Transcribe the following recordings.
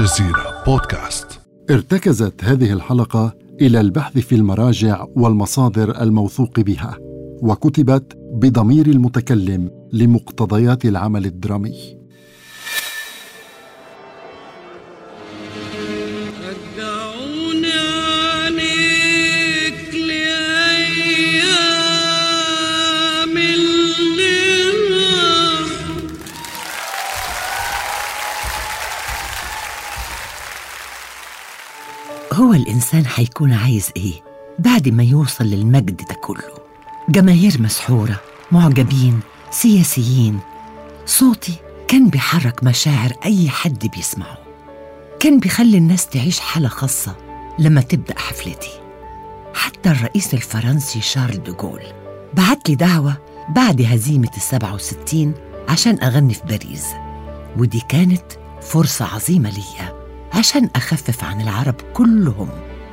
الجزيرة بودكاست. ارتكزت هذه الحلقة إلى البحث في المراجع والمصادر الموثوق بها وكتبت بضمير المتكلم لمقتضيات العمل الدرامي. هو الإنسان حيكون عايز إيه؟ بعد ما يوصل للمجد ده كله. جماهير مسحورة معجبين سياسيين. صوتي كان بيحرك مشاعر أي حد بيسمعه. كان بيخلي الناس تعيش حالة خاصة لما تبدأ حفلتي. حتى الرئيس الفرنسي شارل دوغول بعت لي دعوة بعد هزيمة السبعة وستين عشان أغني في باريس. ودي كانت فرصة عظيمة ليا. عشان أخفف عن العرب كلهم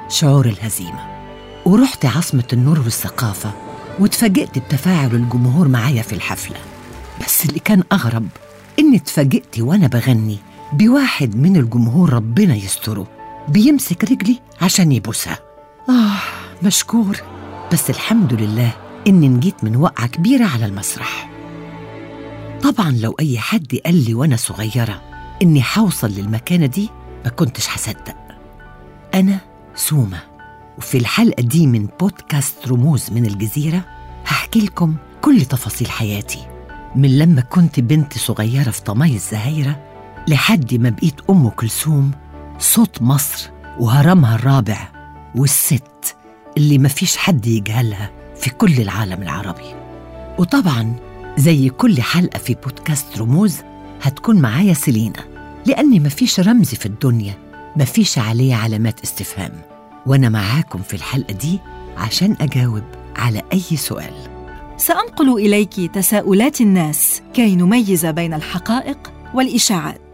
شعور الهزيمة. ورحت عاصمة النور والثقافة واتفاجئت بتفاعل الجمهور معايا في الحفلة. بس اللي كان أغرب إني اتفاجئت وأنا بغني بواحد من الجمهور ربنا يستره بيمسك رجلي عشان يبوسها. آه مشكور. بس الحمد لله إني نجيت من وقعة كبيرة على المسرح. طبعا لو أي حد قال لي وأنا صغيرة إني حوصل للمكانة دي ما كنتش هصدق. أنا سومة وفي الحلقة دي من بودكاست رموز من الجزيرة هحكي لكم كل تفاصيل حياتي من لما كنت بنت صغيرة في طمي الزهايرة لحد ما بقيت أم كلثوم صوت مصر وهرمها الرابع والست اللي مفيش حد يجهلها في كل العالم العربي. وطبعا زي كل حلقة في بودكاست رموز هتكون معايا سيلينا. لأن مفيش رمز في الدنيا مفيش عليه علامات استفهام. وأنا معاكم في الحلقة دي عشان أجاوب على أي سؤال. سأنقل إليك تساؤلات الناس كي نميز بين الحقائق والإشاعات.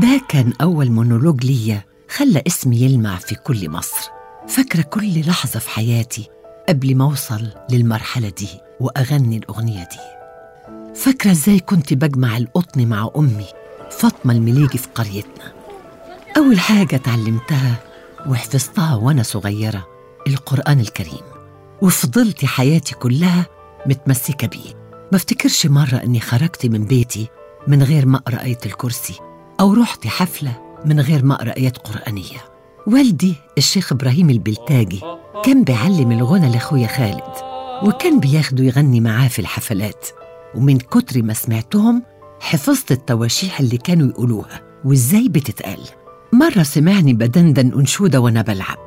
ده كان أول مونولوج ليا خلى اسمي يلمع في كل مصر. فاكرة كل لحظة في حياتي قبل ما أوصل للمرحلة دي وأغني الأغنية دي. فاكرة إزاي كنت بجمع القطن مع أمي؟ فاطمة المليجي في قريتنا. أول حاجة اتعلمتها وحفظتها وأنا صغيرة القرآن الكريم. وفضلت حياتي كلها متمسكة بيه. ما افتكرش مرة إني خرجت من بيتي من غير ما أقرأ آية الكرسي أو رحت حفلة من غير ما أقرأ آيات قرآنية. والدي الشيخ إبراهيم البلتاجي كان بيعلم الغنى لأخويا خالد وكان بياخده يغني معاه في الحفلات. ومن كتر ما سمعتهم حفظت التواشيح اللي كانوا يقولوها وإزاي بتتقال. مرة سمعني بدندن أنشودة وأنا بلعب.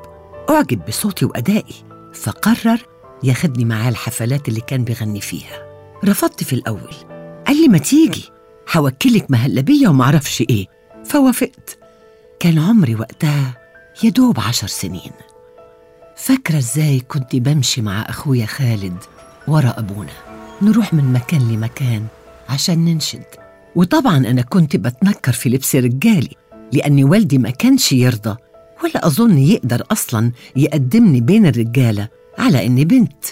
أعجب بصوتي وأدائي فقرر ياخدني معاه الحفلات اللي كان بيغني فيها. رفضت في الأول. قال لي ما تيجي هوكلك مهلبية ومعرفش إيه. فوافقت. كان عمري وقتها يدوب عشر سنين. فاكرة إزاي كنت بمشي مع أخويا خالد ورا أبونا؟ نروح من مكان لمكان عشان ننشد. وطبعا أنا كنت بتنكر في لبس رجالي لأن والدي ما كانش يرضى ولا أظن يقدر أصلا يقدمني بين الرجالة على إني بنت.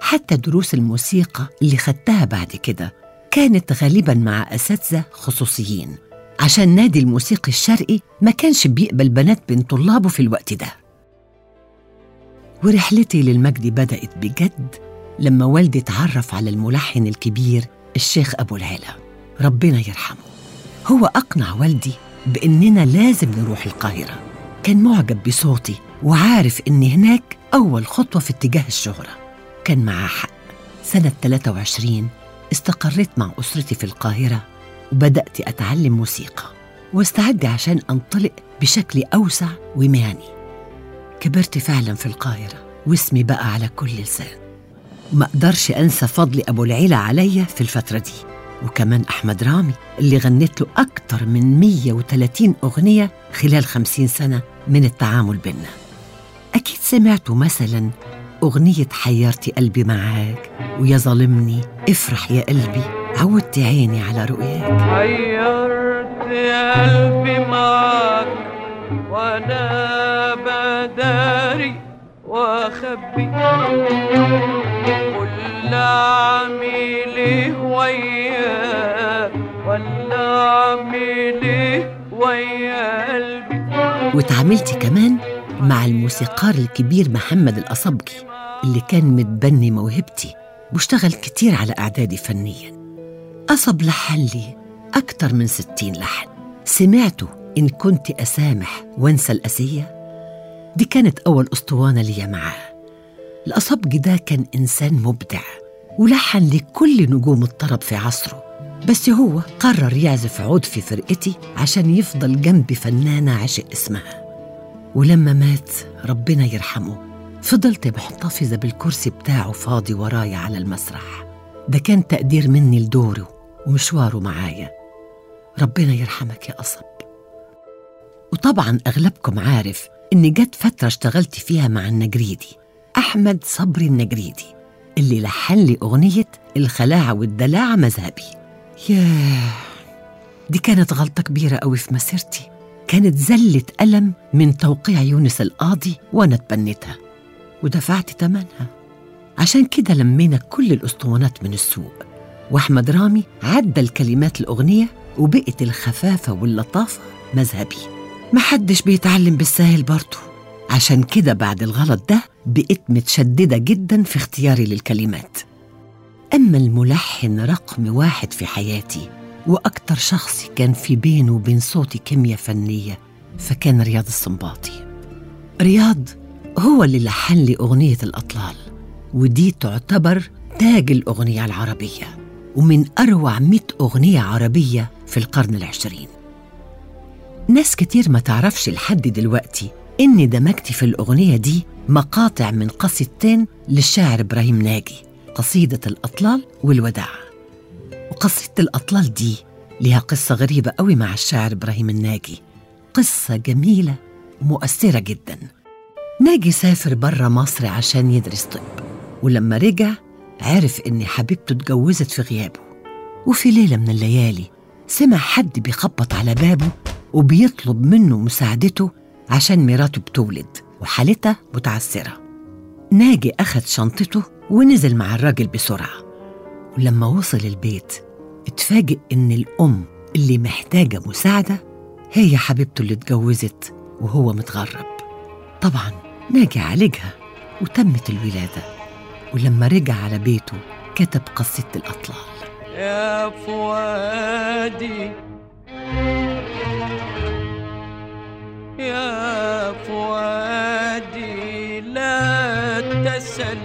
حتى دروس الموسيقى اللي خدتها بعد كده كانت غالبا مع أساتذة خصوصيين عشان نادي الموسيقي الشرقي ما كانش بيقبل بنات بين طلابه في الوقت ده. ورحلتي للمجد بدأت بجد لما والدي اتعرف على الملحن الكبير الشيخ أبو العلا. ربنا يرحمه. هو أقنع والدي بإننا لازم نروح القاهرة. كان معجب بصوتي وعارف إن هناك أول خطوة في اتجاه الشهرة. كان معاه حق. سنة 23 استقريت مع أسرتي في القاهرة وبدأت أتعلم موسيقى. واستعد عشان أنطلق بشكل أوسع ومهني. كبرت فعلا في القاهرة واسمي بقى على كل لسان. ما أقدرش أنسى فضل أبو العيلة عليا في الفترة دي وكمان أحمد رامي اللي غنيت له أكتر من 130 أغنية خلال 50 سنة من التعامل بينا. أكيد سمعتوا مثلا أغنية حيرتي قلبي معاك ويا ظالمني افرح يا قلبي عودت عيني على رؤياك. حيرت قلبي معاك وأنا بداري وأخبي. قل اعمل إيه وياك ولا إيه ويا قلبي. واتعاملت كمان مع الموسيقار الكبير محمد الأصبجي اللي كان متبني موهبتي واشتغل كتير على إعدادي فنيا. قصب لحن لي أكتر من ستين لحن. سمعته إن كنت أسامح وأنسى الأسية دي كانت أول أسطوانة ليا معاه. الأصبجي ده كان إنسان مبدع ولحن لكل نجوم الطرب في عصره. بس هو قرر يعزف عود في فرقتي عشان يفضل جنب فنانة عشق اسمها. ولما مات ربنا يرحمه فضلت محتفظة بالكرسي بتاعه فاضي ورايا على المسرح. ده كان تقدير مني لدوره ومشواره معايا. ربنا يرحمك يا قصب وطبعا أغلبكم عارف إن جت فترة اشتغلت فيها مع النجريدي أحمد صبري النجريدي اللي لحن لي أغنية الخلاعة والدلاعة مذهبي. ياه دي كانت غلطة كبيرة قوي في مسيرتي. كانت زلة ألم من توقيع يونس القاضي وأنا اتبنيتها ودفعت تمنها. عشان كده لمينا كل الأسطوانات من السوق وأحمد رامي عدل كلمات الأغنية وبقت الخفافة واللطافة مذهبي. محدش بيتعلم بالساهل برضه عشان كده بعد الغلط ده بقيت متشددة جدا في اختياري للكلمات. أما الملحن رقم واحد في حياتي وأكتر شخص كان في بينه وبين صوتي كيمياء فنية فكان رياض السنباطي رياض هو اللي لحن لي أغنية الأطلال ودي تعتبر تاج الأغنية العربية ومن أروع مئة أغنية عربية في القرن العشرين. ناس كتير ما تعرفش لحد دلوقتي إني دمجت في الأغنية دي مقاطع من قصيدتين للشاعر إبراهيم ناجي قصيدة الأطلال والوداع. وقصيدة الأطلال دي ليها قصة غريبة قوي مع الشاعر إبراهيم الناجي. قصة جميلة مؤثرة جدا. ناجي سافر برا مصر عشان يدرس طب ولما رجع عرف إن حبيبته اتجوزت في غيابه. وفي ليلة من الليالي سمع حد بيخبط على بابه وبيطلب منه مساعدته عشان مراته بتولد وحالتها متعسرة. ناجي أخد شنطته ونزل مع الراجل بسرعة. ولما وصل البيت اتفاجئ إن الأم اللي محتاجة مساعدة هي حبيبته اللي اتجوزت وهو متغرب. طبعا ناجي عالجها وتمت الولادة. ولما رجع على بيته كتب قصيدة الأطلال. يا فؤادي يا فؤادي لا تسل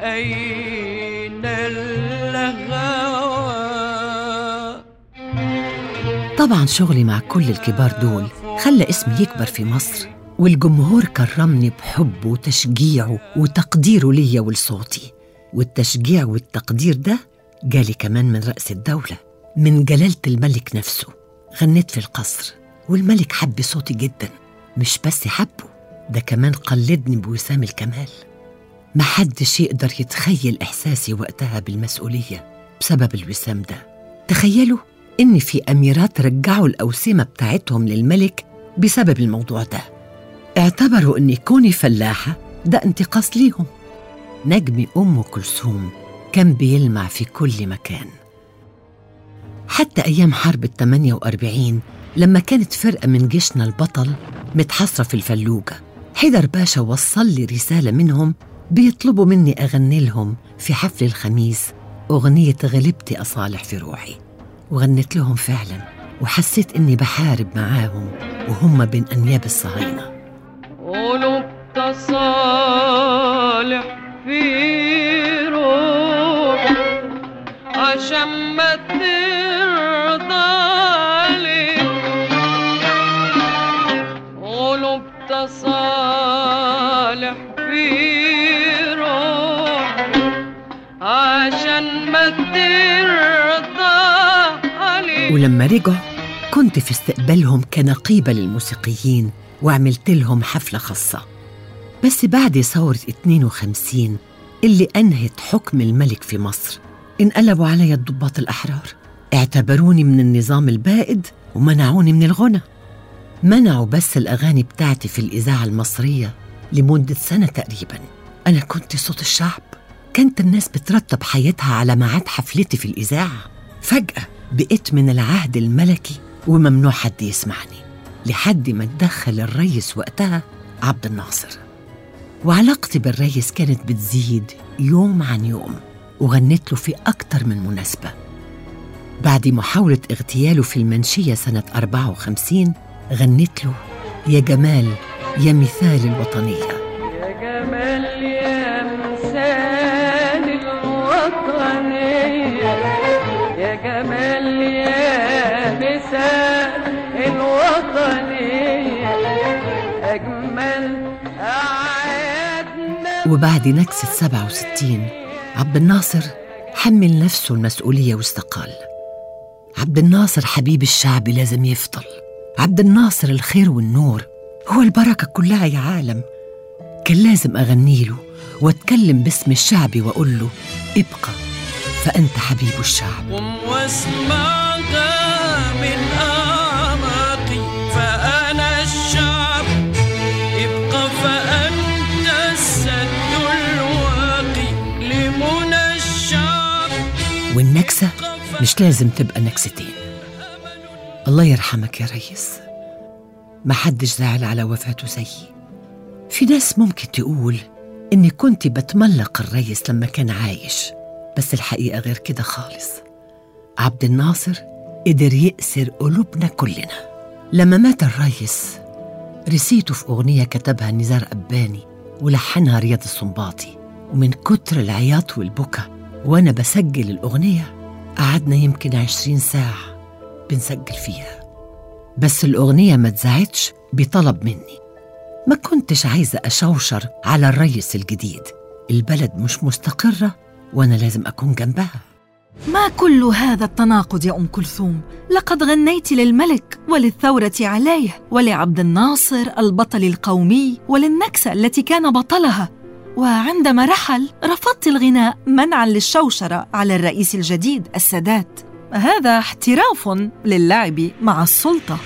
أين الهوى؟ طبعا شغلي مع كل الكبار دول خلى اسمي يكبر في مصر والجمهور كرمني بحبه وتشجيعه وتقديره ليا ولصوتي والتشجيع والتقدير ده جالي كمان من رأس الدولة من جلالة الملك نفسه. غنيت في القصر والملك حب صوتي جدا. مش بس حبه ده كمان قلدني بوسام الكمال. محدش يقدر يتخيل إحساسي وقتها بالمسؤولية بسبب الوسام ده. تخيلوا إن في أميرات رجعوا الأوسمة بتاعتهم للملك بسبب الموضوع ده. اعتبروا إن كوني فلاحة ده انتقاص ليهم. نجم أم كلثوم كان بيلمع في كل مكان. حتى أيام حرب الثمانية وأربعين لما كانت فرقة من جيشنا البطل متحصرة في الفلوجة حيدر باشا وصل لي رسالة منهم بيطلبوا مني أغني لهم في حفل الخميس أغنية غلبتي أصالح في روحي. وغنيت لهم فعلا وحسيت إني بحارب معاهم وهم بين أنياب الصهاينة. قلوب تصالح في روح عشان ما عشان ما ترضى ولما رجعوا كنت في استقبالهم كنقيبة للموسيقيين وعملت لهم حفلة خاصة. بس بعد ثورة 52 اللي أنهت حكم الملك في مصر انقلبوا علي الضباط الأحرار. اعتبروني من النظام البائد ومنعوني من الغنى. منعوا بس الأغاني بتاعتي في الإذاعة المصرية لمدة سنة تقريبا. أنا كنت صوت الشعب. كانت الناس بترتب حياتها على ميعاد حفلتي في الإذاعة. فجأة بقيت من العهد الملكي وممنوع حد يسمعني لحد ما اتدخل الريس وقتها عبد الناصر. وعلاقتي بالريس كانت بتزيد يوم عن يوم وغنيت له في أكتر من مناسبة. بعد محاولة اغتياله في المنشية سنة 54 غنيت له يا جمال يا مثال الوطنية وبعد نكسة 67 عبد الناصر حمل نفسه المسؤولية واستقال. عبد الناصر حبيب الشعب لازم يفضل. عبد الناصر الخير والنور هو البركة كلها يا عالم. كان لازم أغني له وأتكلم باسم الشعب وأقول له ابقى فأنت حبيب الشعب. والنكسة مش لازم تبقى نكستين. الله يرحمك يا ريس. ما حدش زعل على وفاته زيي. في ناس ممكن تقول إني كنت بتملق الريس لما كان عايش بس الحقيقة غير كده خالص. عبد الناصر قدر يأسر قلوبنا كلنا. لما مات الريس رسيته في أغنية كتبها نزار أباني ولحنها رياض السنباطي ومن كتر العياط والبكا وأنا بسجل الأغنية قعدنا يمكن عشرين ساعة بنسجل فيها. بس الأغنية ما اتذاعتش بطلب مني. ما كنتش عايزة أشوشر على الريس الجديد. البلد مش مستقرة وأنا لازم أكون جنبها. ما كل هذا التناقض يا أم كلثوم؟ لقد غنيت للملك وللثورة عليه ولعبد الناصر البطل القومي وللنكسة التي كان بطلها. وعندما رحل رفضت الغناء منعا للشوشرة على الرئيس الجديد السادات. هذا احتراف للعب مع السلطة.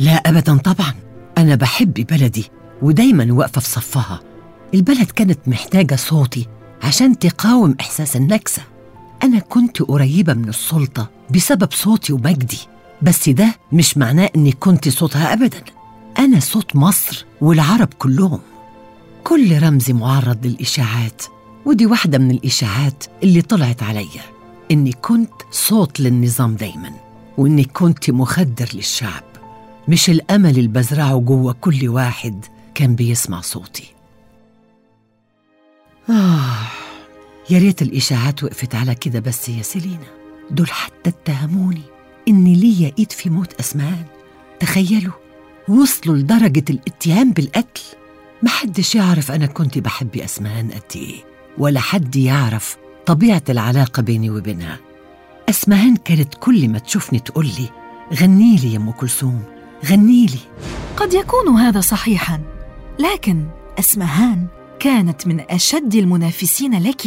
لا أبدا طبعا. أنا بحب بلدي ودايما واقفة في صفها. البلد كانت محتاجة صوتي عشان تقاوم إحساس النكسة. أنا كنت قريبة من السلطة بسبب صوتي ومجدي. بس ده مش معناه إني كنت صوتها أبدا. أنا صوت مصر والعرب كلهم. كل رمزي معرض للإشاعات. ودي واحدة من الإشاعات اللي طلعت عليا إني كنت صوت للنظام دايما وإني كنت مخدر للشعب. مش الأمل اللي بزرعه جوه كل واحد كان بيسمع صوتي. آه يا ريت الإشاعات وقفت على كده بس يا سيلينا. دول حتى اتهموني إن ليا إيد في موت أسمعان تخيلوا وصلوا لدرجة الاتهام بالقتل. محدش يعرف أنا كنت بحب أسمهان قد إيه ولا حد يعرف طبيعة العلاقة بيني وبينها. أسمهان كانت كل ما تشوفني تقول لي غني لي يا أم كلثوم غني لي. قد يكون هذا صحيحا لكن اسمهان كانت من أشد المنافسين لك.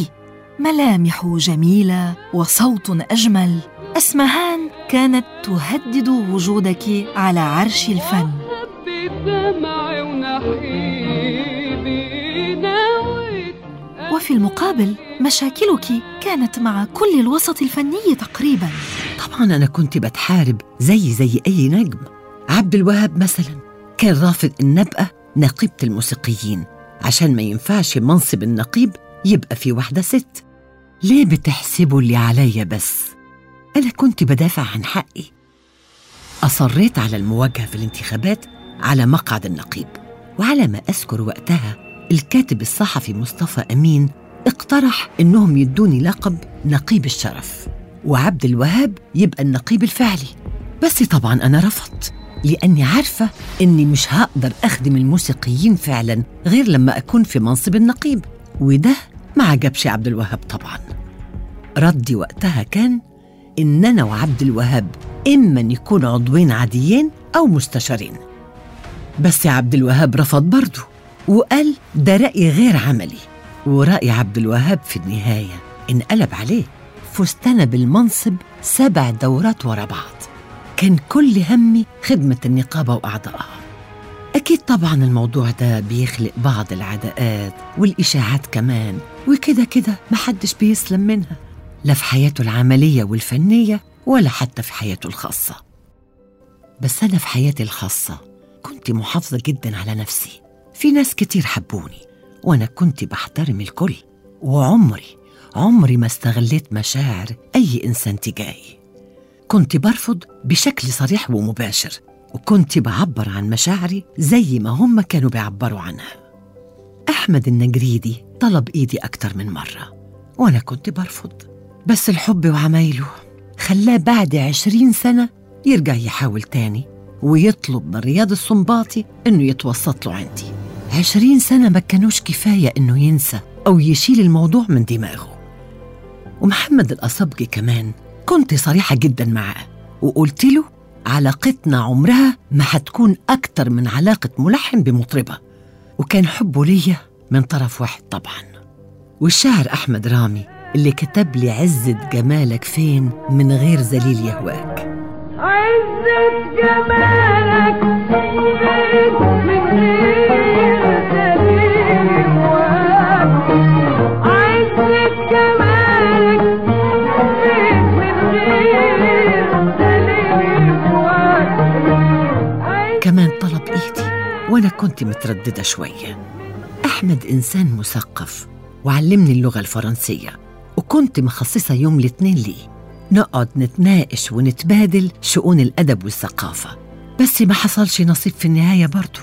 ملامح جميلة وصوت أجمل. اسمهان كانت تهدد وجودك على عرش الفن. بدمعي ونحيبي وفي المقابل مشاكلك كانت مع كل الوسط الفني تقريبا. طبعا أنا كنت بتحارب زي زي أي نجم. عبد الوهاب مثلا كان رافض إن أبقى نقيبة الموسيقيين. عشان ما ينفعش منصب النقيب يبقى في واحدة ست. ليه بتحسبوا اللي عليا بس؟ أنا كنت بدافع عن حقي. أصريت على المواجهة في الانتخابات على مقعد النقيب. وعلى ما أذكر وقتها الكاتب الصحفي مصطفى أمين اقترح إنهم يدوني لقب نقيب الشرف. وعبد الوهاب يبقى النقيب الفعلي. بس طبعا أنا رفضت لأني عارفة إني مش هقدر أخدم الموسيقيين فعلا غير لما أكون في منصب النقيب. وده ما عجبش عبد الوهاب طبعا. ردي وقتها كان إن أنا وعبد الوهاب إما نكون عضوين عاديين أو مستشارين. بس عبد الوهاب رفض برضه وقال ده رأي غير عملي. ورأي عبد الوهاب في النهاية انقلب عليه. أنا بالمنصب سبع دورات ورا بعض. كان كل همي خدمة النقابة وأعضائها. أكيد طبعا الموضوع ده بيخلق بعض العداءات والإشاعات كمان وكده كده محدش بيسلم منها. لا في حياته العملية والفنية ولا حتى في حياته الخاصة. بس أنا في حياتي الخاصة كنت محافظة جدا على نفسي. في ناس كتير حبوني وأنا كنت بحترم الكل. وعمري عمري ما استغليت مشاعر أي إنسان تجاهي. كنت برفض بشكل صريح ومباشر وكنت بعبر عن مشاعري زي ما هم كانوا بيعبروا عنها. أحمد النجريدي طلب إيدي أكتر من مرة وأنا كنت برفض. بس الحب وعمايله خلاه بعد عشرين سنة يرجع يحاول تاني. ويطلب من رياض السنباطي إنه يتوسط له عندي. عشرين سنة ما كانوش كفاية إنه ينسى أو يشيل الموضوع من دماغه. ومحمد الأصبجي كمان كنت صريحة جدا معاه وقلت له علاقتنا عمرها ما هتكون أكتر من علاقة ملحن بمطربة. وكان حبه ليا من طرف واحد طبعا. والشاعر أحمد رامي اللي كتب لي عزة جمالك فين من غير ذليل يهواك. كمان طلب إيدي وأنا كنت مترددة شوية. أحمد إنسان مثقف وعلمني اللغة الفرنسية وكنت مخصصة يوم الاثنين ليه. نقعد نتناقش ونتبادل شؤون الأدب والثقافة. بس ما حصلش نصيب في النهاية برضه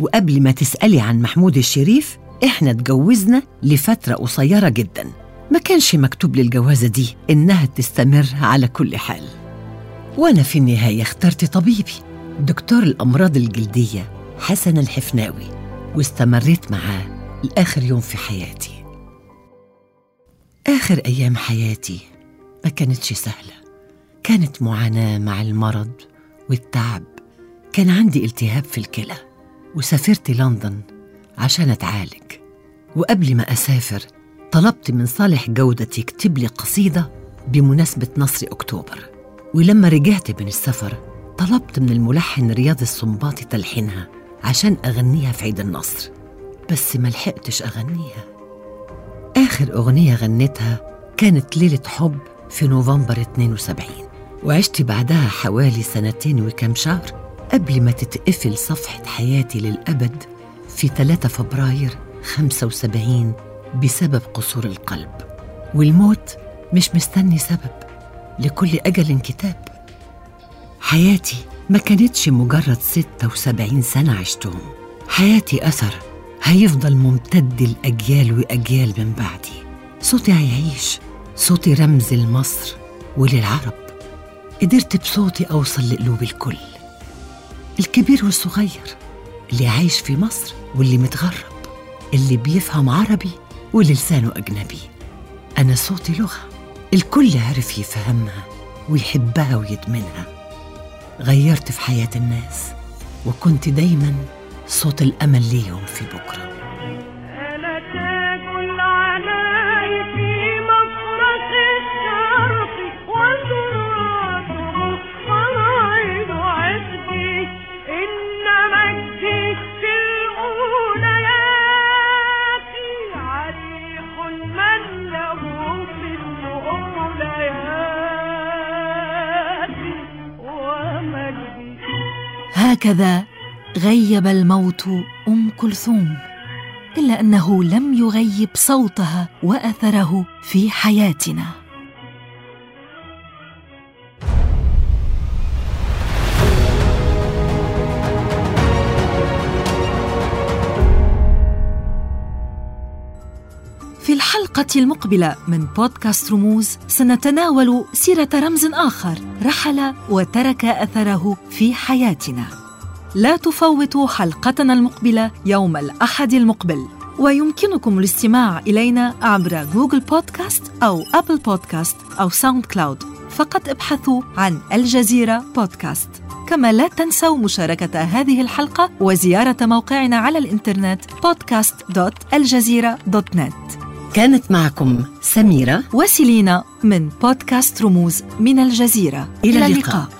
وقبل ما تسألي عن محمود الشريف إحنا اتجوزنا لفترة قصيرة جدا. ما كانش مكتوب للجوازة دي إنها تستمر على كل حال. وأنا في النهاية اخترت طبيبي دكتور الأمراض الجلدية حسن الحفناوي واستمريت معاه لآخر يوم في حياتي. آخر أيام حياتي ما كانتش سهلة. كانت معاناة مع المرض والتعب. كان عندي التهاب في الكلى وسافرت لندن عشان أتعالج. وقبل ما أسافر طلبت من صالح جودة يكتب لي قصيدة بمناسبة نصر أكتوبر. ولما رجعت من السفر طلبت من الملحن رياض السنباطي تلحينها عشان أغنيها في عيد النصر. بس ما لحقتش أغنيها. آخر أغنية غنيتها كانت ليلة حب في نوفمبر 72 وعشت بعدها حوالي سنتين وكم شهر قبل ما تتقفل صفحة حياتي للأبد في 3 فبراير 75 بسبب قصور القلب. والموت مش مستني سبب لكل أجل كتاب حياتي ما كانتش مجرد 76 سنة عشتهم. حياتي أثر هيفضل ممتد لأجيال وأجيال من بعدي. صوتي هيعيش. صوتي رمز لمصر وللعرب. قدرت بصوتي أوصل لقلوب الكل. الكبير والصغير اللي عايش في مصر واللي متغرب اللي بيفهم عربي واللي لسانه أجنبي. أنا صوتي لغة الكل عرف يفهمها ويحبها ويدمنها. غيرت في حياة الناس وكنت دايما صوت الأمل ليهم في بكرة. هكذا غيب الموت أم كلثوم إلا أنه لم يغيب صوتها وأثره في حياتنا في الحلقة المقبلة من بودكاست رموز سنتناول سيرة رمز آخر رحل وترك أثره في حياتنا. لا تفوتوا حلقتنا المقبلة يوم الأحد المقبل. ويمكنكم الاستماع إلينا عبر جوجل بودكاست أو أبل بودكاست أو ساوند كلاود. فقط ابحثوا عن الجزيرة بودكاست. كما لا تنسوا مشاركة هذه الحلقة وزيارة موقعنا على الإنترنت podcast.aljazeera.net كانت معكم سميرة وسيلينا من بودكاست رموز من الجزيرة. إلى اللقاء.